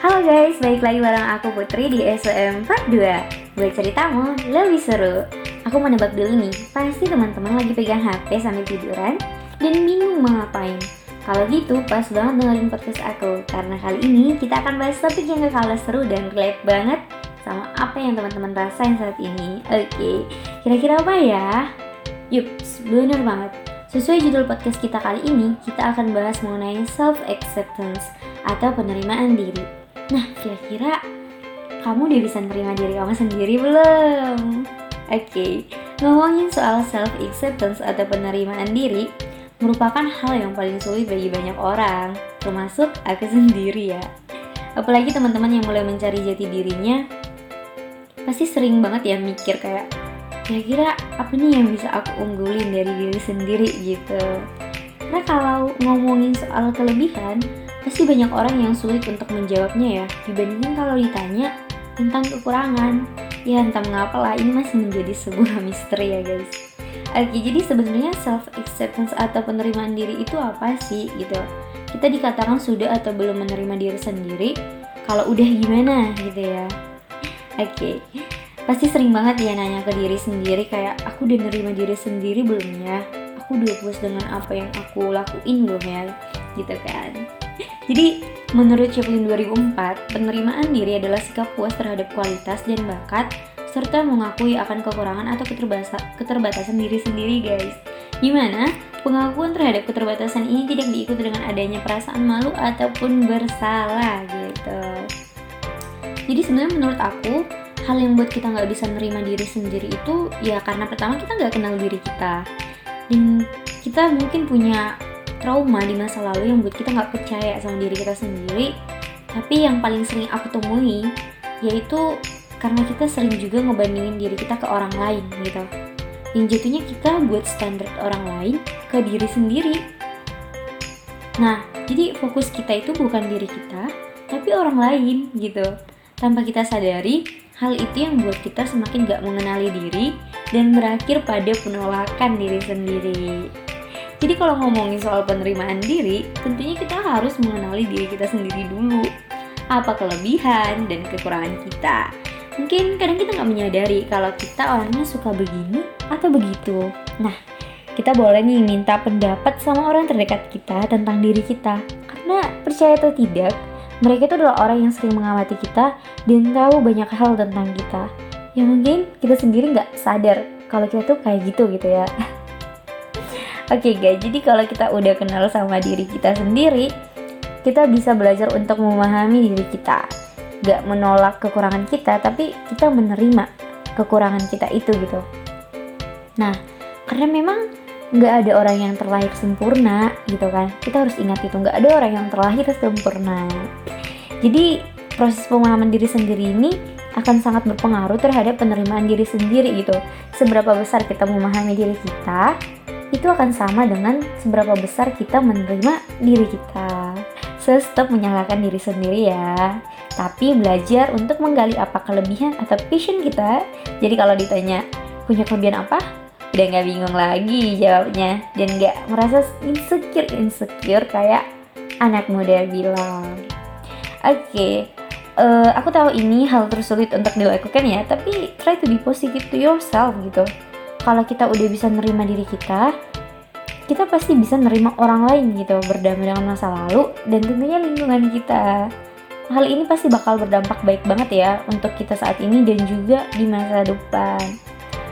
Halo guys, balik lagi bareng aku Putri di SOM Part 2 Buat ceritamu lebih seru. Aku mau nebak dulu nih, pasti teman-teman lagi pegang HP sambil tiduran Dan bingung mau ngapain. Kalau gitu pas banget dengerin podcast aku Karena kali ini kita akan bahas topik yang gak kalah seru dan relate banget Sama apa yang teman-teman rasain saat ini. Oke, kira-kira apa ya? Yups, bener banget. Sesuai judul podcast kita kali ini, kita akan bahas mengenai self-acceptance atau penerimaan diri. Nah, kira-kira kamu udah bisa nerima diri kamu sendiri belum? Oke, okay. ngomongin soal self-acceptance atau penerimaan diri merupakan hal yang paling sulit bagi banyak orang, termasuk aku sendiri ya. Apalagi teman-teman yang mulai mencari jati dirinya, pasti sering banget ya mikir kayak, kira-kira apa nih yang bisa aku unggulin dari diri sendiri gitu karena kalau ngomongin soal kelebihan pasti banyak orang yang sulit untuk menjawabnya ya dibandingkan kalau ditanya tentang kekurangan ya entah mengapa lah ini masih menjadi sebuah misteri ya guys Oke, jadi sebenarnya self acceptance atau penerimaan diri itu apa sih gitu? Kita dikatakan sudah atau belum menerima diri sendiri. Kalau udah gimana gitu ya? Oke, pasti sering banget ya nanya ke diri sendiri kayak aku udah nerima diri sendiri belum ya aku udah puas dengan apa yang aku lakuin belum ya gitu kan jadi menurut Chaplin 2004 penerimaan diri adalah sikap puas terhadap kualitas dan bakat serta mengakui akan kekurangan atau keterbatasan diri sendiri guys. Gimana? Pengakuan terhadap keterbatasan ini tidak diikuti dengan adanya perasaan malu ataupun bersalah gitu. Jadi sebenarnya menurut aku hal yang buat kita nggak bisa nerima diri sendiri itu ya karena pertama kita nggak kenal diri kita. Dan kita mungkin punya trauma di masa lalu yang buat kita nggak percaya sama diri kita sendiri. Tapi yang paling sering aku temui yaitu karena kita sering juga ngebandingin diri kita ke orang lain gitu. Yang jatuhnya kita buat standar orang lain ke diri sendiri. Nah jadi fokus kita itu bukan diri kita tapi orang lain gitu. Tanpa kita sadari Hal itu yang buat kita semakin gak mengenali diri dan berakhir pada penolakan diri sendiri. Jadi kalau ngomongin soal penerimaan diri, tentunya kita harus mengenali diri kita sendiri dulu. Apa kelebihan dan kekurangan kita. Mungkin kadang kita nggak menyadari kalau kita orangnya suka begini atau begitu. Nah, kita boleh nih minta pendapat sama orang terdekat kita tentang diri kita. Karena percaya atau tidak, mereka itu adalah orang yang sering mengamati kita dan tahu banyak hal tentang kita. Yang mungkin kita sendiri nggak sadar kalau kita tuh kayak gitu gitu ya. Oke okay guys, jadi kalau kita udah kenal sama diri kita sendiri, kita bisa belajar untuk memahami diri kita. Gak menolak kekurangan kita, tapi kita menerima kekurangan kita itu gitu. Nah, karena memang nggak ada orang yang terlahir sempurna gitu kan kita harus ingat itu nggak ada orang yang terlahir sempurna jadi proses pemahaman diri sendiri ini akan sangat berpengaruh terhadap penerimaan diri sendiri gitu seberapa besar kita memahami diri kita itu akan sama dengan seberapa besar kita menerima diri kita. So stop menyalahkan diri sendiri ya. Tapi belajar untuk menggali apa kelebihan atau passion kita. Jadi kalau ditanya punya kelebihan apa? Udah nggak bingung lagi jawabnya. Dan nggak merasa insecure insecure kayak anak muda bilang. Oke okay, uh, eh, aku tahu ini hal tersulit untuk dilakukan ya tapi try to be positive to yourself gitu kalau kita udah bisa nerima diri kita kita pasti bisa nerima orang lain gitu berdamai dengan masa lalu dan tentunya lingkungan kita. Hal ini pasti bakal berdampak baik banget ya untuk kita saat ini dan juga di masa depan.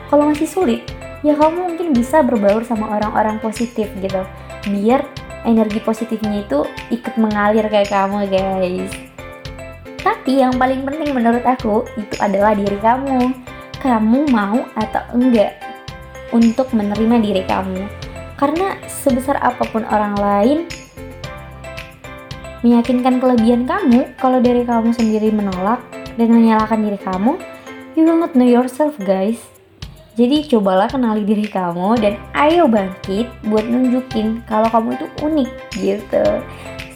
Kalau masih sulit ya kamu mungkin bisa berbaur sama orang-orang positif gitu biar energi positifnya itu ikut mengalir kayak kamu guys. Tapi yang paling penting menurut aku itu adalah diri kamu. Kamu mau atau enggak untuk menerima diri kamu karena sebesar apa pun orang lain meyakinkan kelebihan kamu kalau dari kamu sendiri menolak dan menyalahkan diri kamu you will not know yourself guys jadi cobalah kenali diri kamu dan ayo bangkit buat nunjukin kalau kamu itu unik gitu.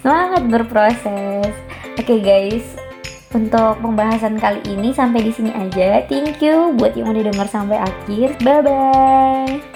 Semangat berproses. Oke okay guys, untuk pembahasan kali ini sampai di sini aja. Thank you buat yang udah denger sampai akhir. Bye bye.